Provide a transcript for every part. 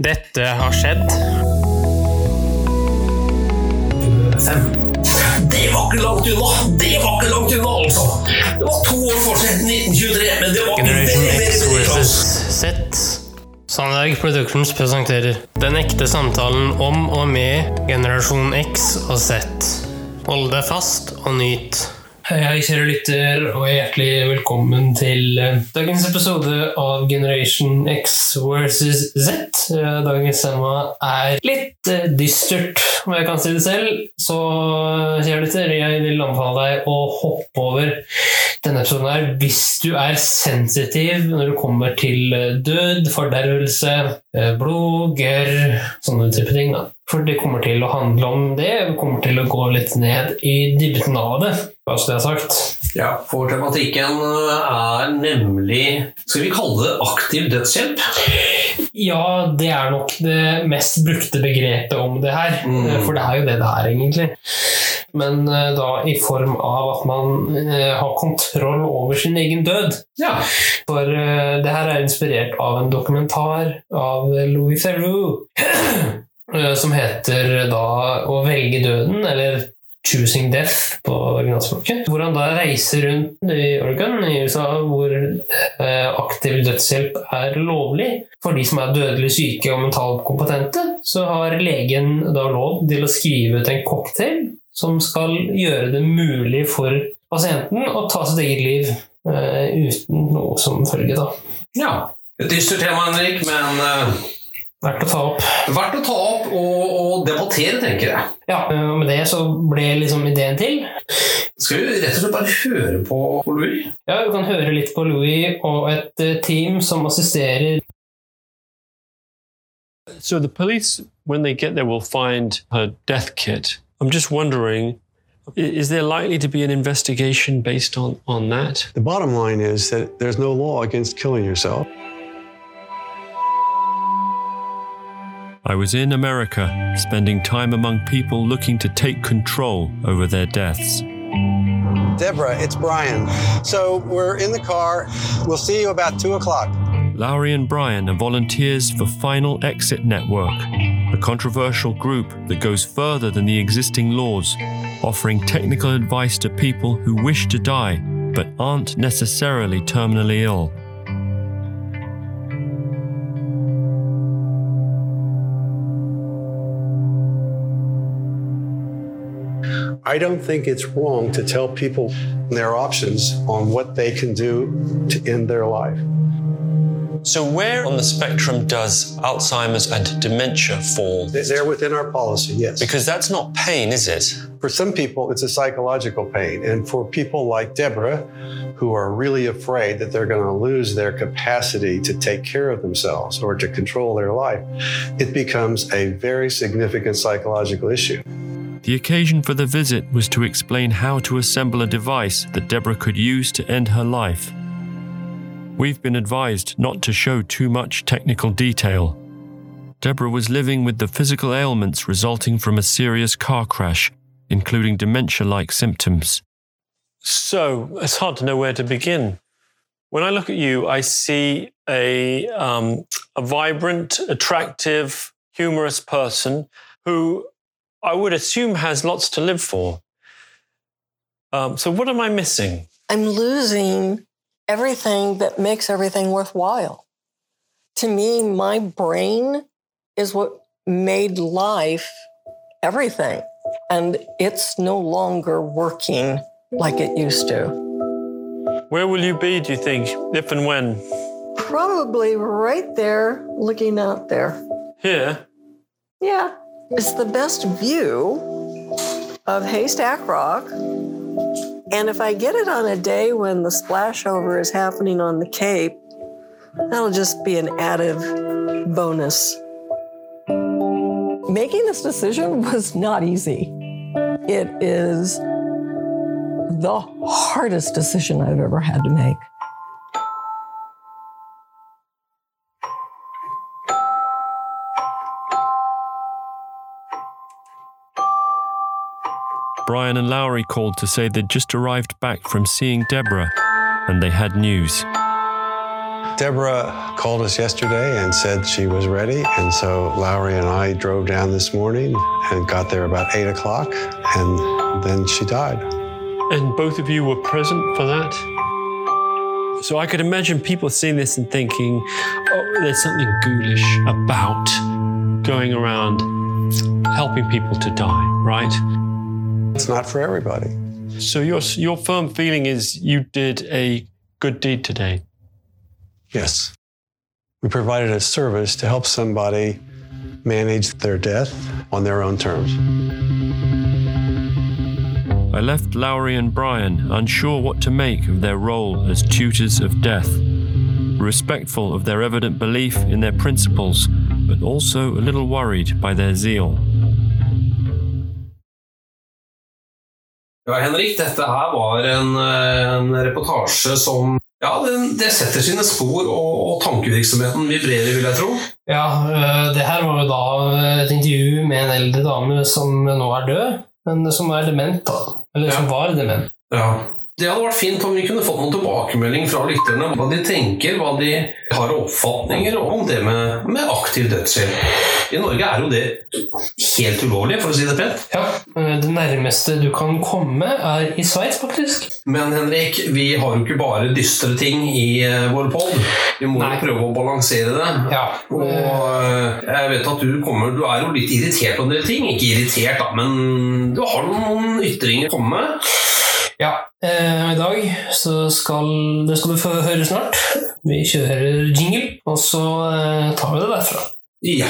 Dette har skjedd. Fem. Det var ikke langt unna! Det var ikke langt unna, altså! Det var to år forskjell, 1923, men det var Generation X versus. Z. Sandberg Productions presenterer den ekte samtalen om og med generasjon X og Z. Hold deg fast og nyt. Hei, kjære lytter, og hjertelig velkommen til eh, dagens episode av Generation X versus Z. Eh, Dagens tema er litt eh, dystert, om jeg kan si det selv. Så kjære lytter, jeg vil anbefale deg å hoppe over denne episoden her hvis du er sensitiv når det kommer til død, fordervelse, blod, gørr, sånne type ting. da. For det kommer til å handle om det. Vi kommer til å gå litt ned i dybden av det. Hva det er sagt? Ja, for tematikken er nemlig Skal vi kalle det aktiv dødshjelp? Ja, det er nok det mest brukte begrepet om det her. Mm. Eh, For det er jo det det er, egentlig. Men eh, da i form av at man eh, har kontroll over sin egen død. Ja. For eh, det her er inspirert av en dokumentar av Louis Theroux eh, som heter da 'Å velge døden', eller 'Choosing Death' på originalspråket. Hvor han da reiser rundt i Oregon i USA, hvor eh, aktiv dødshjelp er lovlig. For de som er dødelig syke og mentalt kompetente, så har legen da lov til å skrive ut en cocktail som skal gjøre det mulig for pasienten å ta sitt eget liv eh, uten noe som følge. da. ja. Et dystert tema, Henrik, men eh, Verdt å ta opp. verdt å ta opp og, og debattere, tenker jeg. Ja, eh, og med det så ble liksom ideen til. Skal vi rett og slett bare høre på Louis? Ja, Vi kan høre litt på Louis og et eh, team som assisterer. So the police, when they get there, will find her death kit. I'm just wondering, is there likely to be an investigation based on, on that? The bottom line is that there's no law against killing yourself. I was in America, spending time among people looking to take control over their deaths. Deborah, it's Brian. So we're in the car. We'll see you about two o'clock. Lowry and Brian are volunteers for Final Exit Network, a controversial group that goes further than the existing laws, offering technical advice to people who wish to die but aren't necessarily terminally ill. I don't think it's wrong to tell people their options on what they can do to end their life. So, where on the spectrum does Alzheimer's and dementia fall? They- They're within our policy, yes. Because that's not pain, is it? For some people, it's a psychological pain. And for people like Deborah, who are really afraid that they're going to lose their capacity to take care of themselves or to control their life, it becomes a very significant psychological issue. The occasion for the visit was to explain how to assemble a device that Deborah could use to end her life. We've been advised not to show too much technical detail. Deborah was living with the physical ailments resulting from a serious car crash, including dementia like symptoms. So it's hard to know where to begin. When I look at you, I see a, um, a vibrant, attractive, humorous person who I would assume has lots to live for. Um, so, what am I missing? I'm losing everything that makes everything worthwhile. To me, my brain is what made life everything. And it's no longer working like it used to. Where will you be, do you think, if and when? Probably right there, looking out there. Here? Yeah, it's the best view of Haystack Rock. And if I get it on a day when the splashover is happening on the Cape, that'll just be an added bonus. Making this decision was not easy. It is the hardest decision I've ever had to make. Brian and Lowry called to say they'd just arrived back from seeing Deborah and they had news. Deborah called us yesterday and said she was ready. And so Lowry and I drove down this morning and got there about 8 o'clock. And then she died. And both of you were present for that? So I could imagine people seeing this and thinking, oh, there's something ghoulish about going around helping people to die, right? It's not for everybody. So your, your firm feeling is you did a good deed today? Yes. We provided a service to help somebody manage their death on their own terms. I left Lowry and Brian unsure what to make of their role as tutors of death, respectful of their evident belief in their principles, but also a little worried by their zeal. Ja, Henrik, dette her var en, en reportasje som ja, den, det setter sine spor, og, og, tankevirksomheten vibrerer, vil jeg tro. Ja, eh, det her var jo da et intervju med en eldre dame som nå er død, men som er dement, da. Eller som var dement. Ja. Det hadde vært fint om vi kunne fått noen tilbakemelding fra lytterne hva de tenker, hva de har oppfatninger om det med, med aktiv dødshjelp. I Norge er jo det helt ulovlig, for å si det pent. Ja, eh, Det nærmeste du kan komme, er i Sveits, faktisk. Men Henrik, vi har jo ikke bare dystre ting i uh, vår pod. Vi må jo prøve å balansere det. Ja. Og uh, jeg vet at du kommer Du er jo litt irritert på en del ting. Ikke irritert, da, men du har noen ytringer å komme med. Ja, eh, i dag så skal det skal du få høre snart. Vi kjører jingle, og så eh, tar vi det derfra. Ja.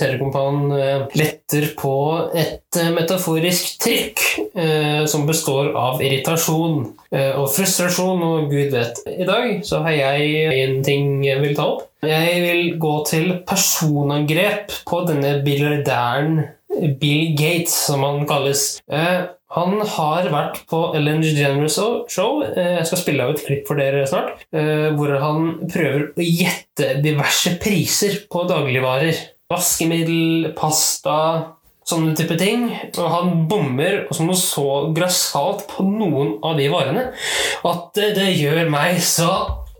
Kjærekompan eh, letter på et eh, metaforisk trykk eh, som består av irritasjon og frustrasjon og gud vet. I dag så har jeg en ting jeg vil ta opp. Jeg vil gå til personangrep på denne milliardæren Bill Gates, som han kalles. Han har vært på Ellen DeGeneres show. Jeg skal spille av et klipp for dere snart. Hvor han prøver å gjette diverse priser på dagligvarer. Vaskemiddel, pasta, sånne type ting. Og han bommer som noe så grassat på noen av de varene at det, det gjør meg så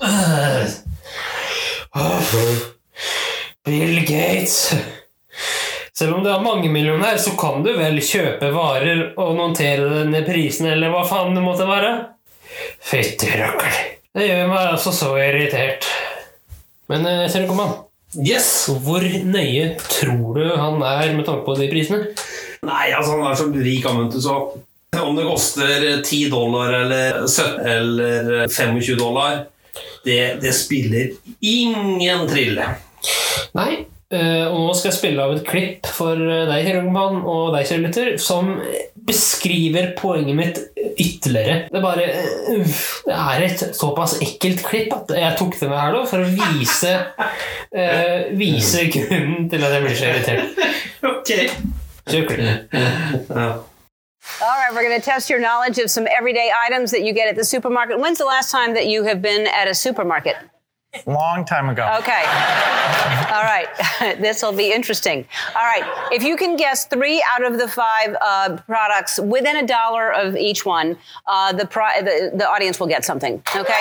øh. Åh. Bill Gates selv om du er mangemillionær, så kan du vel kjøpe varer og notere ned prisene, eller hva faen det måtte være? Fytti rakkeren. Det gjør meg altså så irritert. Men jeg ser du, Komman, Yes! hvor nøye tror du han er med tanke på de prisene? Nei, altså han er så rik, så om det koster 10 dollar eller 17 eller 25 dollar, det, det spiller ingen trille. Nei, eh, og nå skal jeg spille av et klipp for eh, deg, Herungmann, og deg, kjærligheter, som beskriver poenget mitt ytterligere. Det er bare eh, Det er et såpass ekkelt klipp at jeg tok det med her nå for å vise uh, Vise grunnen til at jeg blir så irritert. Ok. Kjør klipp. All right, we're going to test your knowledge of some everyday items that you get at the supermarket. When's the last time that you have been at a supermarket? Long time ago. Okay. All right. this will be interesting. All right. If you can guess three out of the five uh, products within a dollar of each one, uh, the, pri- the the audience will get something. Okay.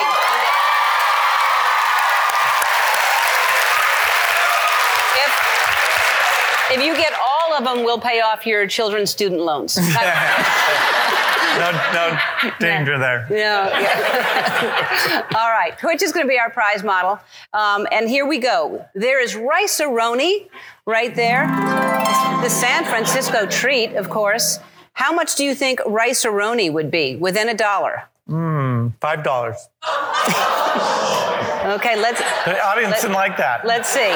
If, if you get all of them, we'll pay off your children's student loans. No, no danger there. Yeah. yeah. All right. Which is going to be our prize model. Um, and here we go. There is Rice-A-Roni right there. The San Francisco treat, of course. How much do you think Rice-A-Roni would be within a dollar? Hmm, five dollars. Okay, let's The audience Let- didn't like that. let's see.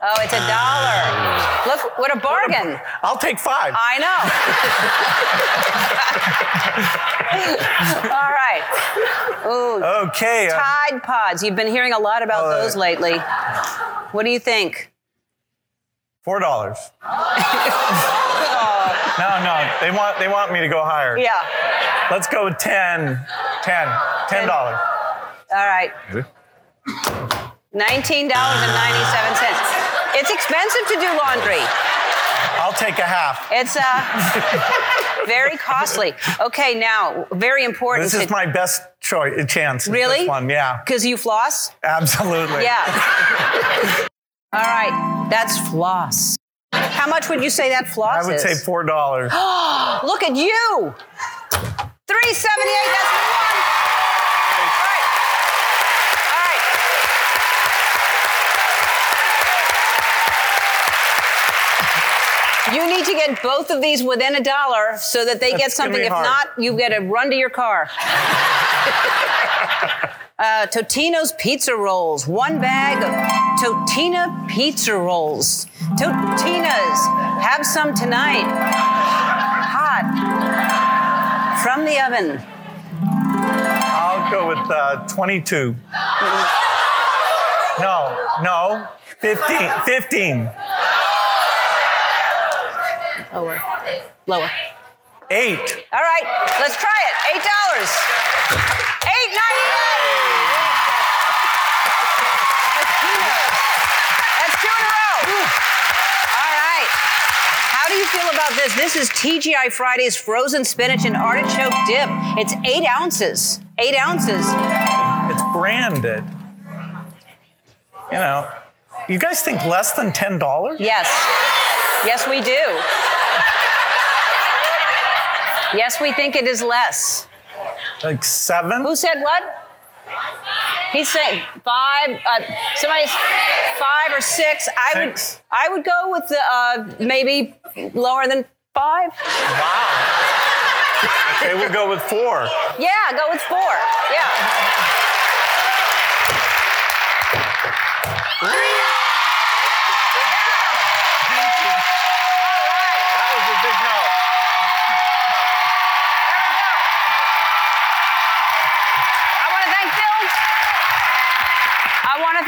Oh, it's a dollar. Look, what a bargain. I'll take five. I know. All right. Ooh, Okay. uh, Tide Pods. You've been hearing a lot about Uh, those lately. What do you think? Four dollars. no, no. They want they want me to go higher. Yeah. Let's go with 10. 10. Ten dollars. All right. $19.97. It's expensive to do laundry. I'll take a half. It's uh, very costly. Okay, now, very important. This is my best choice chance. Really? This one, yeah. Because you floss? Absolutely. Yeah. All right, that's floss. How much would you say that floss is? I would is? say four dollars. Look at you. 378, that's one. You need to get both of these within a dollar so that they get That's gonna something. If hard. not, you get to run to your car. uh, Totino's Pizza Rolls. One bag of Totina Pizza Rolls. Totina's. Have some tonight. Hot. From the oven. I'll go with uh, 22. No, no. 15. 15. Lower. Lower. Eight. All right, let's try it. Eight dollars. Eight ninety-nine. That's two in a row. All right. How do you feel about this? This is TGI Fridays frozen spinach and artichoke dip. It's eight ounces. Eight ounces. It's branded. You know, you guys think less than $10? Yes. Yes, we do. Yes, we think it is less. Like seven? Who said what? He's saying five. Uh, somebody's five or six. I Six. would. I would go with the uh, maybe lower than five. Wow. Okay, we'll go with four. Yeah, go with four. Yeah.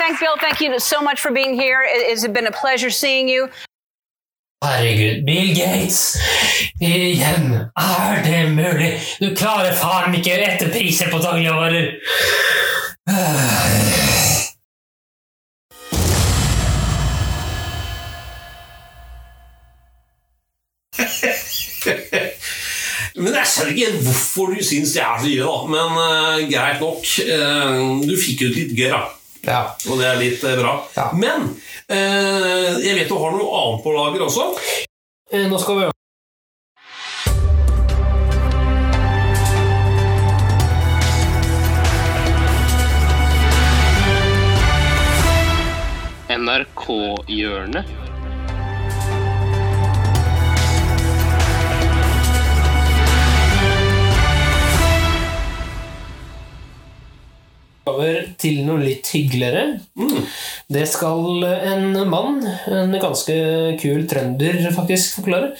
Thank Bill. Thank you so much for being here. It has been a pleasure seeing you. Herregud, Bill Gates! Igjen! Er det mulig? Du klarer faen ikke rette priser på dagligvarer! Men jeg skjønner ikke hvorfor du syns det er så gøy, da. Men uh, greit nok. Uh, du fikk ut litt gøy, da. Ja. Og det er litt eh, bra. Ja. Men eh, jeg vet du har noe annet på lager også. Eh, Nå skal vi NRK-hjørnet. Over til noe litt hyggeligere. Det skal en mann, en ganske kul trønder, faktisk forklare.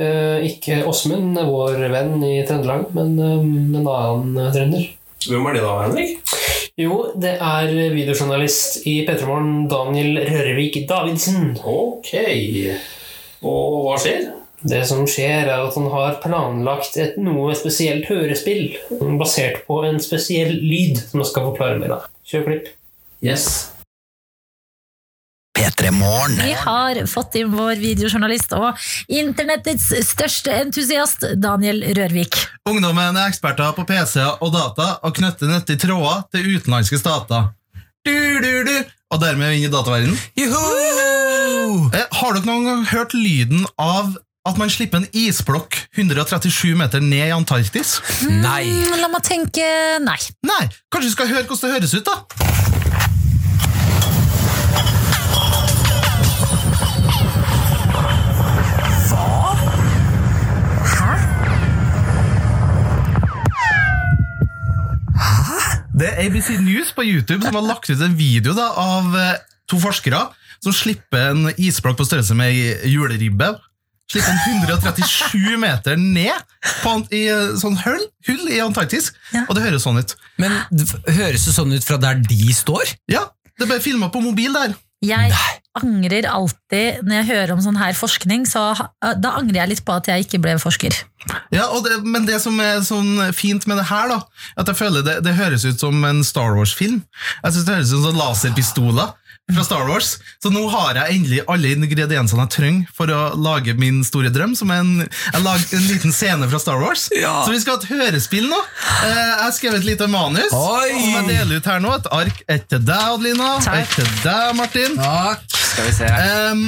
Eh, ikke Åsmund, vår venn i Trøndelag, men eh, en annen trønder. Hvem er det da, Henrik? Jo, det er videojournalist i P3morgen, Daniel Rørvik Davidsen. Ok. Og hva skjer? Det som skjer, er at han har planlagt et noe spesielt hørespill basert på en spesiell lyd, som jeg skal forklare mer av. Kjør klipp. Yes. Vi har fått inn vår videojournalist og internettets største entusiast, Daniel Rørvik. Ungdommen er eksperter på PC og data og knytter nyttige tråder til utenlandske stater. Du, du, du. Og dermed inn i dataverdenen. Eh, Har dere noen gang hørt lyden av at man slipper en isblokk 137 meter ned i Antarktis? Nei. La meg tenke nei. Nei, kanskje vi skal høre hvordan det høres ut, da? Det er ABC News på YouTube som har lagt ut en video da, av eh, to forskere som slipper en isblokk på størrelse med ei juleribbe. Slipper en 137 meter ned på, i eh, sånn hull, hull i Antarktis, og det høres sånn ut. Men det høres det sånn ut fra der de står? Ja, det ble filma på mobil der. Jeg angrer alltid når jeg hører om sånn her forskning, så da angrer jeg litt på at jeg ikke ble forsker. Ja, og det, Men det som er sånn fint med det her, da, at jeg føler det, det høres ut som en Star Wars-film. Jeg synes det høres ut som sånn laserpistoler fra Star Wars. Så nå har jeg endelig alle ingrediensene jeg trenger for å lage min store drøm, som er en, jeg lager en liten scene fra Star Wars. Så vi skal ha et hørespill nå. Eh, Jeg har skrevet et lite manus. Oi! Som jeg deler ut her nå. Et ark. Et til deg, Adelina. Et til deg, Martin. Skal vi se. Um,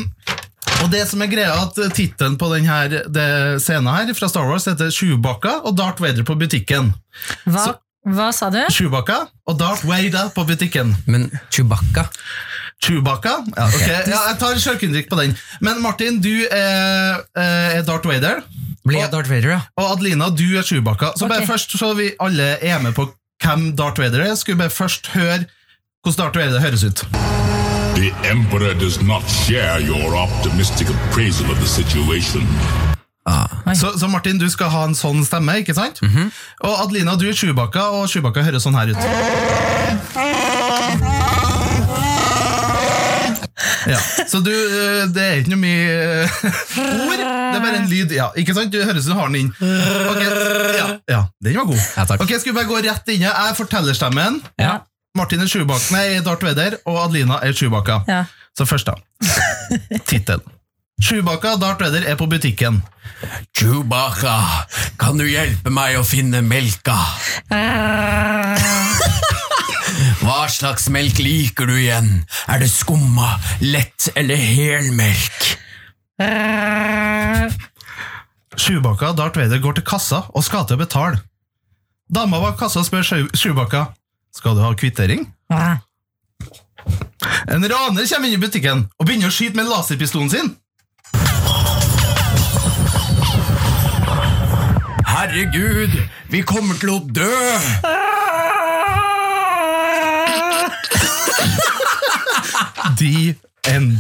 og det som er greia at Tittelen på denne scenen her fra Star Wars heter Chewbacca og Darth Vader på butikken. Hva, hva sa du? Chewbacca og Darth Vader på butikken. Men Chewbacca? Chewbacca? Ja, okay. ja, jeg tar sjølkritikk på den. Men Martin, du er, eh, er Darth Vader. Blir jeg Darth Vader, ja? Og Adelina, du er Chewbacca. Så bare først, så vi alle er med på hvem Darth Vader er, skulle vi bare først høre hvordan Darth Vader høres ut. The Emperor does not share your optimistic appraisal of the situation. Så, så Martin, du skal ha en sånn stemme, ikke sant? Og Adelina, du er Chewbacca, og Chewbacca høres sånn her ut. Ja, Så du, eh, det er ikke noe mye eh, ord, det er bare en lyd. Ja, ikke sant? Du høres ut som du har den inn. Okay. ja, ja, den var god. Ja, takk. Ok, Skal vi bare gå rett inn? Jeg er fortellerstemmen. Ja. Martin er Chewbacca, nei, Darth Vader, og Adelina er Chewbacca. Ja. Så først, da. Tittel. Chewbacca Darth Vader er på butikken. Chewbacca, kan du hjelpe meg å finne melka? Hva slags melk liker du igjen? Er det skumma, lett eller helmelk? Chewbacca Darth Vader går til kassa og skal til å betale. Dama bak kassa spør Sjubakka skal du ha kvittering. En raner kommer inn i butikken og begynner å skyte med laserpistolen sin. Herregud, vi kommer til å dø! The end.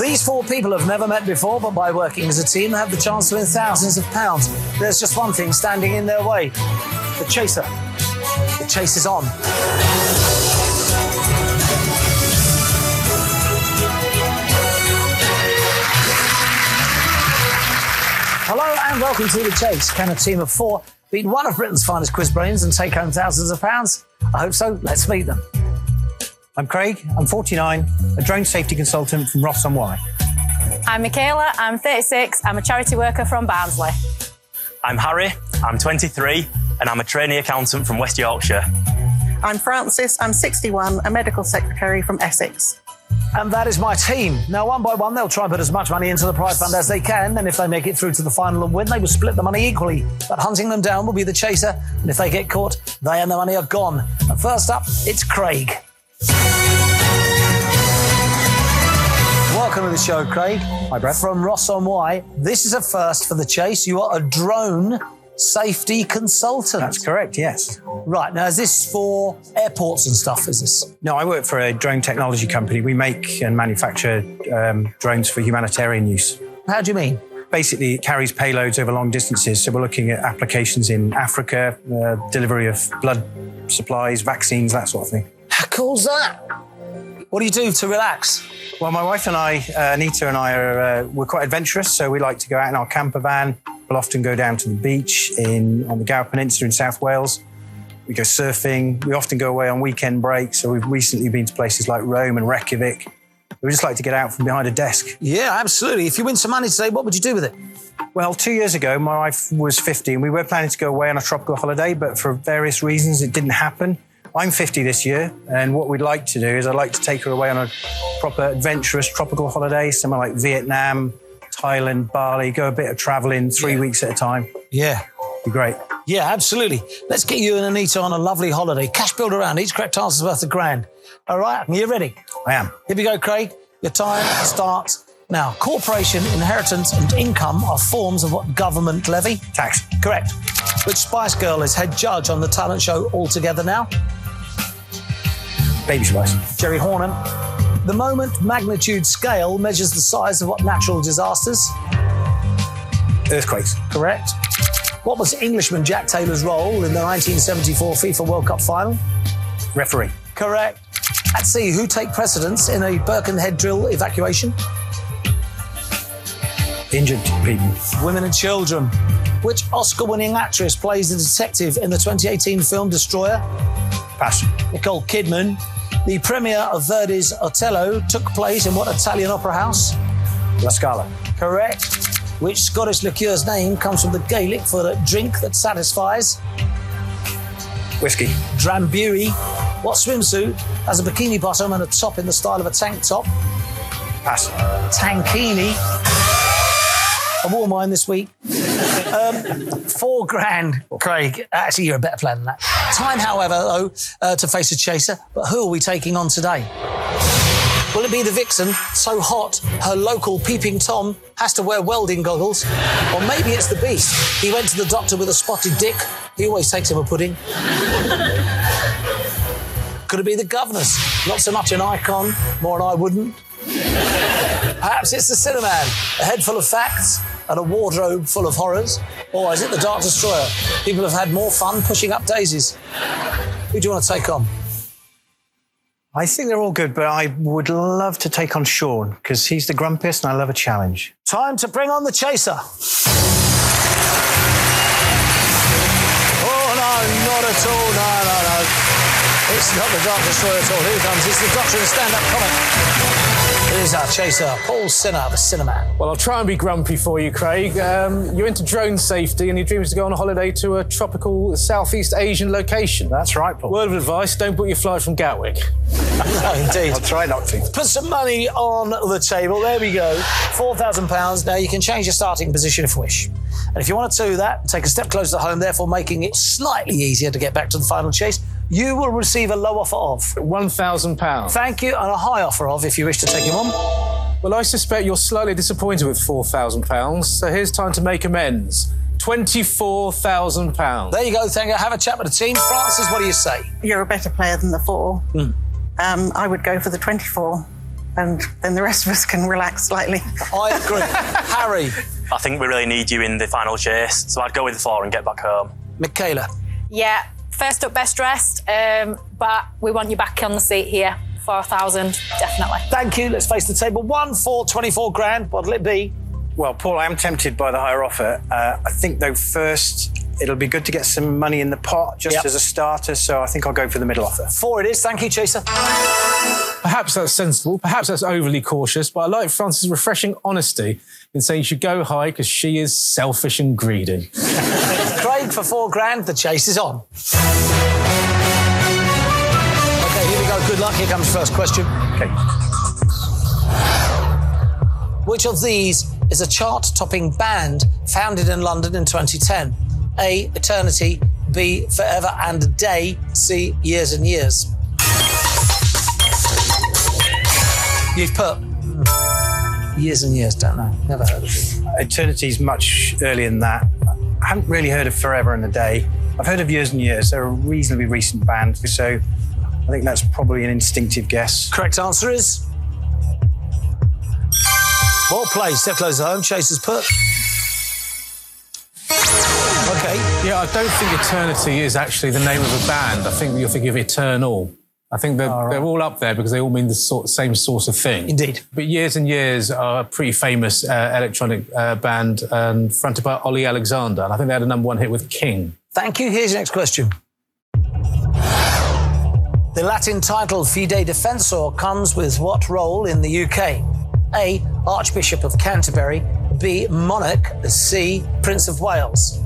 These four people have never met before, but by working as a team, they have the chance to win thousands of pounds. There's just one thing standing in their way the chaser. The chase is on. Hello and welcome to The Chase. Can a team of four beat one of Britain's finest quiz brains and take home thousands of pounds? I hope so. Let's meet them. I'm Craig, I'm 49, a drone safety consultant from Ross on Wye. I'm Michaela, I'm 36, I'm a charity worker from Barnsley. I'm Harry, I'm 23, and I'm a trainee accountant from West Yorkshire. I'm Francis, I'm 61, a medical secretary from Essex. And that is my team. Now, one by one, they'll try and put as much money into the prize fund as they can. And if they make it through to the final and win, they will split the money equally. But hunting them down will be the chaser. And if they get caught, they and the money are gone. And first up, it's Craig. Welcome to the show, Craig. Hi, Brad. From Ross on Wye. This is a first for the chase. You are a drone safety consultant. That's correct, yes. Right. Now, is this for airports and stuff? Is this? No, I work for a drone technology company. We make and manufacture um, drones for humanitarian use. How do you mean? Basically, it carries payloads over long distances. So we're looking at applications in Africa, uh, delivery of blood supplies, vaccines, that sort of thing. How cool's that? What do you do to relax? Well, my wife and I, uh, Anita and I, are uh, we're quite adventurous. So we like to go out in our camper van. We'll often go down to the beach in on the Gower Peninsula in South Wales. We go surfing. We often go away on weekend breaks. So we've recently been to places like Rome and Reykjavik. We just like to get out from behind a desk. Yeah, absolutely. If you win some money today, what would you do with it? Well, two years ago, my wife was 50 and we were planning to go away on a tropical holiday, but for various reasons, it didn't happen. I'm 50 this year, and what we'd like to do is I'd like to take her away on a proper adventurous tropical holiday, somewhere like Vietnam, Thailand, Bali, go a bit of traveling three weeks at a time. Yeah. Be great. Yeah, absolutely. Let's get you and Anita on a lovely holiday. Cash build around. Each correct answer is worth a grand. All right, are you ready? I am. Here we go, Craig. Your time starts now. Corporation, inheritance, and income are forms of what government levy? Tax. Correct. Which Spice Girl is head judge on the talent show Altogether Now? Baby Spice. Geri Horner. The moment magnitude scale measures the size of what natural disasters? Earthquakes. Correct. What was Englishman Jack Taylor's role in the 1974 FIFA World Cup final? Referee. Correct. At sea, who take precedence in a Birkenhead drill evacuation? Injured people. Women and children. Which Oscar winning actress plays the detective in the 2018 film Destroyer? Pass. Nicole Kidman. The premiere of Verdi's Otello took place in what Italian opera house? La Scala. Correct. Which Scottish liqueur's name comes from the Gaelic for a drink that satisfies? Whiskey. Drambuie. What swimsuit has a bikini bottom and a top in the style of a tank top? Pass. Tankini. I wore mine this week. Um, four grand, Craig. Actually, you're a better player than that. Time, however, though, uh, to face a chaser. But who are we taking on today? Will it be the vixen, so hot her local peeping Tom has to wear welding goggles? Or maybe it's the beast. He went to the doctor with a spotted dick. He always takes him a pudding. Could it be the governess? Not so much an icon, more an I wouldn't. Perhaps it's the Sinnerman, a head full of facts and a wardrobe full of horrors. Or is it the Dark Destroyer? People have had more fun pushing up daisies. Who do you want to take on? I think they're all good, but I would love to take on Sean because he's the grumpiest and I love a challenge. Time to bring on the chaser. Oh, no, not at all. No, no, no. It's not the Dark Destroyer at all. Here he comes. It's the Doctor in stand up comic. Here's our chaser, Paul Sinha, the Sinnerman. Well, I'll try and be grumpy for you, Craig. Um, you're into drone safety and your dream is to go on a holiday to a tropical Southeast Asian location. That's right, Paul. Word of advice don't book your flight from Gatwick. no, indeed. I'll try not to. Put some money on the table. There we go. £4,000. Now, you can change your starting position if you wish. And if you want to do that, take a step closer to home, therefore making it slightly easier to get back to the final chase, you will receive a low offer of £1,000. Thank you, and a high offer of if you wish to take him on. Well, I suspect you're slightly disappointed with £4,000, so here's time to make amends. £24,000. There you go, thank you. Have a chat with the team. Francis, what do you say? You're a better player than the four. Um, I would go for the 24. and then the rest of us can relax slightly. I agree. Harry. I think we really need you in the final chase, so I'd go with the four and get back home. Michaela. Yeah, first up, best dressed, um, but we want you back on the seat here. 4,000, definitely. Thank you. Let's face the table. One for 24 grand. What'll it be? Well, Paul, I am tempted by the higher offer. Uh, I think, though, first it'll be good to get some money in the pot just Yep. as a starter. So I think I'll go for the middle offer. Four it is. Thank you, Chaser. Perhaps that's sensible, perhaps that's overly cautious, but I like Frances' refreshing honesty in saying you should go high because she is selfish and greedy. For four grand. The chase is on. Okay, here we go. Good luck. Here comes the first question. Okay. Which of these is a chart topping band founded in London in 2010? A. Eternity. B. Forever and a Day. C. Years and Years. You've put hmm, years and years. Don't know. Never heard of it. Eternity's much earlier than that. I haven't really heard of Forever and a Day. I've heard of Years and Years. They're a reasonably recent band, so I think that's probably an instinctive guess. Correct answer is. Well played. Step closer to home. Chasers put. Okay. Yeah, I don't think Eternity is actually the name of a band. I think you're thinking of Eternal. I think they're, they're all up there because they all mean the sort, same sort of thing. Indeed. But Years and Years are a pretty famous uh, electronic uh, band um, fronted by Ollie Alexander. And I think they had a number one hit with King. Thank you. Here's your next question. The Latin title Fidei Defensor comes with what role in the UK? A. Archbishop of Canterbury. B. Monarch. C. Prince of Wales.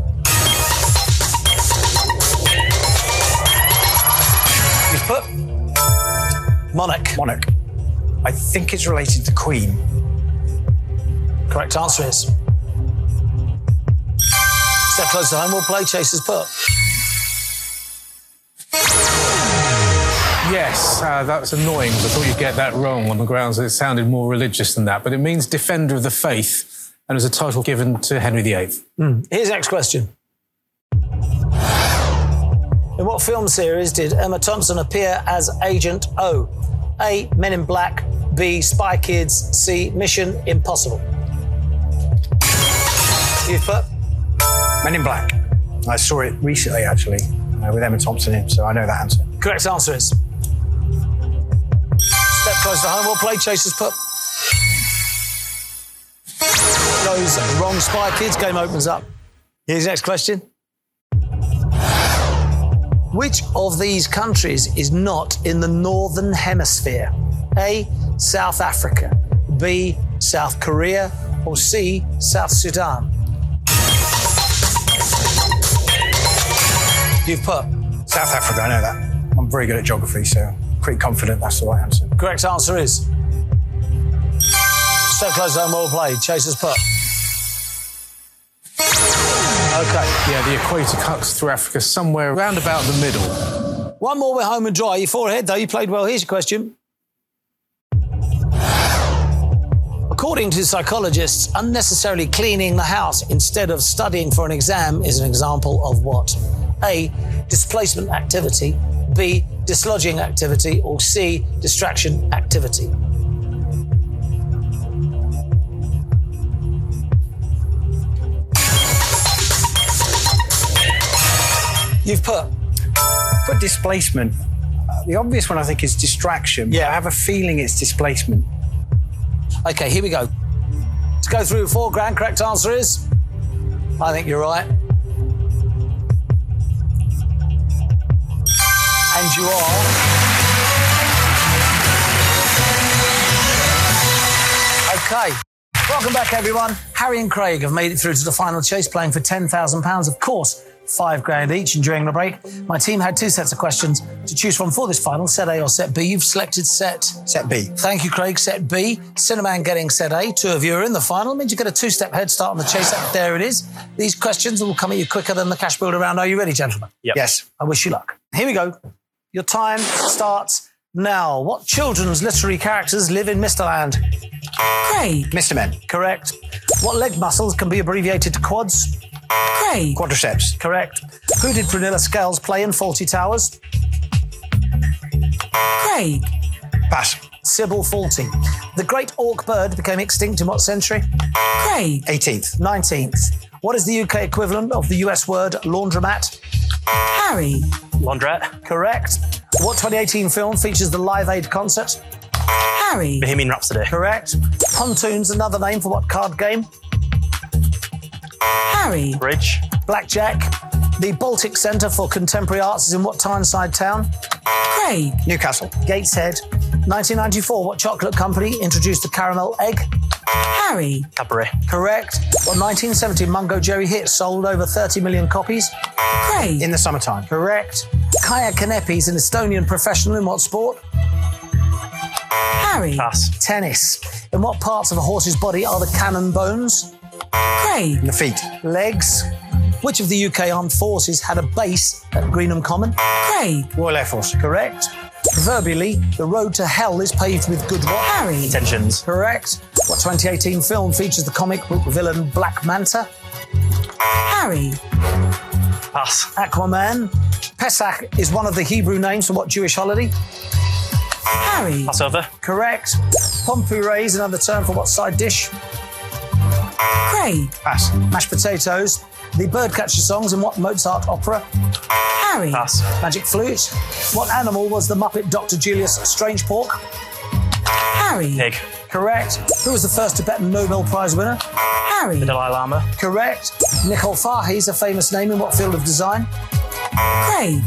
Monarch. Monarch. I think it's related to Queen. Correct answer is. Step close to home. We'll play Chasers put. Yes, uh, that's annoying. I thought you'd get that wrong on the grounds that it sounded more religious than that. But it means Defender of the Faith and was a title given to Henry VIII. Hmm. Here's the next question. In what film series did Emma Thompson appear as Agent O? A. Men in Black. B. Spy Kids. C. Mission Impossible. You've put Men in Black. I saw it recently, actually, uh, with Emma Thompson in, so I know that answer. correct answer is. Step close to home. We'll play Chasers put. Goes wrong. Spy Kids. Game opens up. Here's the next question. Which of these countries is not in the northern hemisphere? A. South Africa. B. South Korea. Or C. South Sudan. You've put South Africa, I know that. I'm very good at geography, so pretty confident that's the right answer. Correct answer is. Step close home, well played. Chasers put. Okay. Yeah, the equator cuts through Africa somewhere around about the middle. One more, we're home and dry. You're four ahead, though. You played well. Here's your question. According to psychologists, unnecessarily cleaning the house instead of studying for an exam is an example of what? A. Displacement activity. B. Dislodging activity. Or C. Distraction activity. You've put. Put displacement. Uh, the obvious one, I think, is distraction. Yeah. I have a feeling it's displacement. Okay, here we go. To go through four grand, correct answer is? I think you're right. And you are. Okay. Welcome back, everyone. Harry and Craig have made it through to the final chase, playing for £10,000, of course, five grand each. And during the break, my team had two sets of questions to choose from for this final set A or set B. You've selected set Set B. Thank you, Craig. Set B. Sinnerman getting set A. Two of you are in the final. It means you get a two step head start on the chase. There it is. These questions will come at you quicker than the cash builder round. Are you ready, gentlemen? Yep. Yes. I wish you luck. Here we go. Your time starts now. What children's literary characters live in Mr. Land? Craig. Mr. Men. Correct. What leg muscles can be abbreviated to quads? Craig. Quadriceps. Correct. Who did Prunella Scales play in Fawlty Towers? Craig. Pass. Sybil Fawlty. The great auk bird became extinct in what century? Craig. 18th. 19th. What is the UK equivalent of the US word laundromat? Harry. Laundrette. Correct. What 2018 film features the Live Aid concert? Harry. Bohemian Rhapsody. Correct. Pontoon's another name for what card game? Harry. Bridge. Blackjack. The Baltic Centre for Contemporary Arts is in what Tyneside town? Craig. Newcastle. Gateshead. 1994, what chocolate company introduced the caramel egg? Harry. Cadbury. Correct. What 1970 Mungo Jerry hit sold over 30 million copies? Craig. In the summertime. Correct. Kaya Kanepi is an Estonian professional in what sport? Harry. Pass. Tennis. In what parts of a horse's body are the cannon bones? Craig. The feet. Legs. Which of the UK armed forces had a base at Greenham Common? Craig. Royal Air Force. Correct. Proverbially, the road to hell is paved with good what? Harry. Tensions. Correct. What 2018 film features the comic book villain Black Manta? Harry. Pass. Aquaman. Pesach is one of the Hebrew names for what Jewish holiday? Harry. Passover. Correct. Pomme purée is another term for what side dish? Craig. Pass. Mashed potatoes. The birdcatcher songs in what Mozart opera? Harry. Pass. Magic flute. What animal was the Muppet Dr. Julius Strangepork? Harry. Pig. Correct. Who was the first Tibetan Nobel Prize winner? Harry. The Dalai Lama. Correct. Nicole Farhi is a famous name in what field of design? Craig.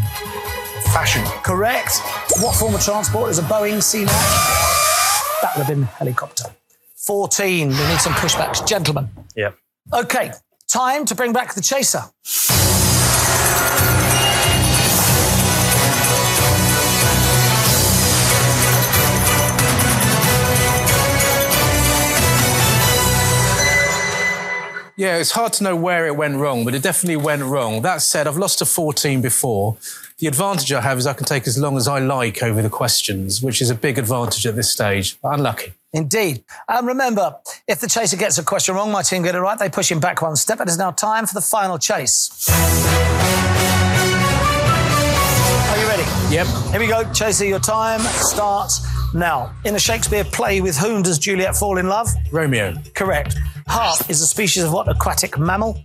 Fashion. Correct. What form of transport is a Boeing C-9? That would have been helicopter. 14. We need some pushbacks. Gentlemen. Yeah. Okay. Time to bring back the chaser. Yeah, it's hard to know where it went wrong, but it definitely went wrong. That said, I've lost to 14 before. The advantage I have is I can take as long as I like over the questions, which is a big advantage at this stage. But unlucky. Indeed. And remember, if the chaser gets a question wrong, my team get it right, they push him back one step. And It is now time for the final chase. Are you ready? Yep. Here we go. Chaser, your time starts now. In a Shakespeare play, with whom does Juliet fall in love? Romeo. Correct. Harp is a species of what aquatic mammal?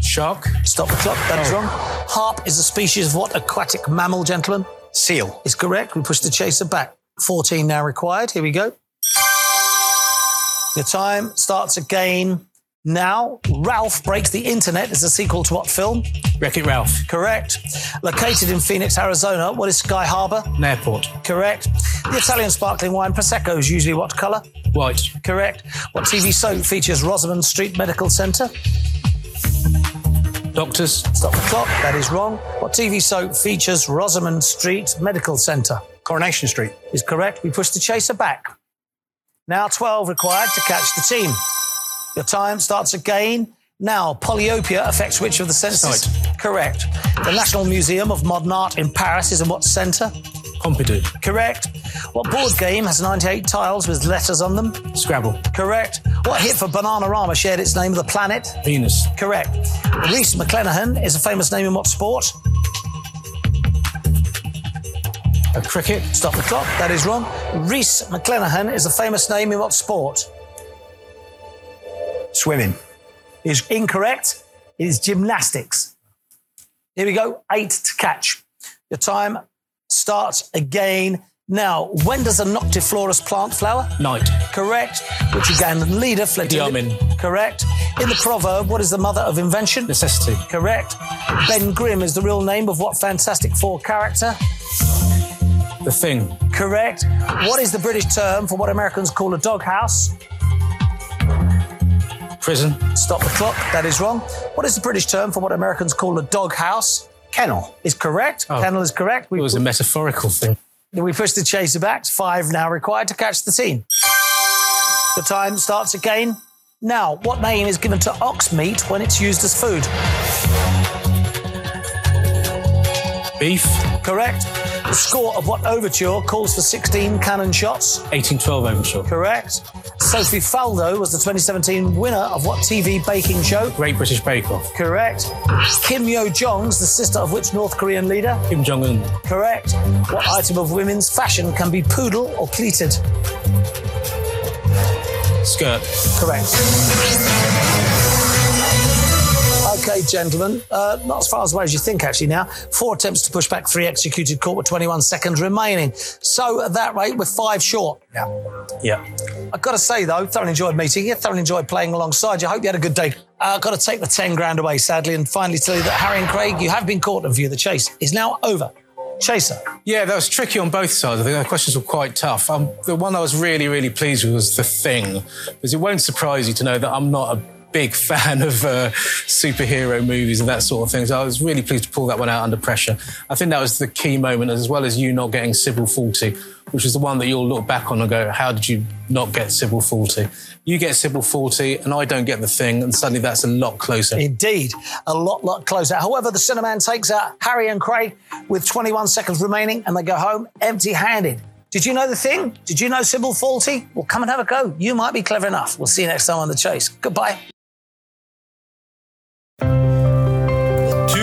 Shark. Stop the clock. That is oh. wrong. Harp is a species of what aquatic mammal, gentlemen? Seal. Is correct. We push the chaser back. 14 now required. Here we go. Your time starts again now. Ralph Breaks the Internet is a sequel to what film? Wreck It Ralph. Correct. Located in Phoenix, Arizona, what is Sky Harbor? An airport. Correct. The Italian sparkling wine Prosecco is usually what colour? White. Correct. What TV soap features Rosamund Street Medical Centre? Doctors. Stop the clock. That is wrong. What TV soap features Rosamund Street Medical Centre? Coronation Street. Is correct. We push the chaser back. Now 12 required to catch the team. Your time starts again. Now, polyopia affects which of the senses? Correct. The National Museum of Modern Art in Paris is in what centre? Pompidou. Correct. What board game has 98 tiles with letters on them? Scrabble. Correct. What hit for Bananarama shared its name with the planet? Venus. Correct. Rhys McClenaghan is a famous name in what sport? A cricket. Stop the clock. That is wrong. Rhys McClenaghan is a famous name in what sport? Swimming. Is incorrect. It is gymnastics. Here we go. Eight to catch. Your time starts again now. When does a Noctiflorous plant flower? Night. Correct. Which Ugandan leader fled to Idi Correct. In the proverb, what is the mother of invention? Necessity. Correct. Ben Grimm is the real name of what Fantastic Four character? The thing. Correct. What is the British term for what Americans call a doghouse? Prison. Stop the clock. That is wrong. What is the British term for what Americans call a doghouse? Kennel. Is correct. Oh. Kennel is correct. We, It was a metaphorical thing. we push the chaser back. Five now required to catch the team. The time starts again. Now, what name is given to ox meat when it's used as food? Beef. Correct. The score of what overture calls for 16 cannon shots? 1812 overture. Correct. Sophie Faldo was the 2017 winner of what TV baking show? Great British Bake Off. Correct. Kim Yo Jong's the sister of which North Korean leader? Kim Jong Un. Correct. What item of women's fashion can be poodle or pleated? Skirt. Correct. Okay, gentlemen, uh, not as far as away as you think, actually, now. Four attempts to push back, three executed, caught with 21 seconds remaining. So, at that rate, we're five short. Yeah. Yeah. I've got to say, though, thoroughly enjoyed meeting you, thoroughly enjoyed playing alongside you. I hope you had a good day. Uh, I've got to take the 10 grand away, sadly, and finally tell you that Harry and Craig, you have been caught and view the chase is now over. Chaser. Yeah, that was tricky on both sides. I think the questions were quite tough. Um, the one I was really, really pleased with was the thing, because it won't surprise you to know that I'm not a big fan of uh, superhero movies and that sort of thing. So I was really pleased to pull that one out under pressure. I think that was the key moment, as well as you not getting Sybil Fawlty, which is the one that you'll look back on and go, "How did you not get Sybil Fawlty?" You get Sybil Fawlty, and I don't get the thing, and suddenly that's a lot closer. Indeed, a lot, lot closer. However, the Sinnerman takes out Harry and Craig with 21 seconds remaining, and they go home empty-handed. Did you know the thing? Did you know Sybil Fawlty? Well, come and have a go. You might be clever enough. We'll see you next time on The Chase. Goodbye.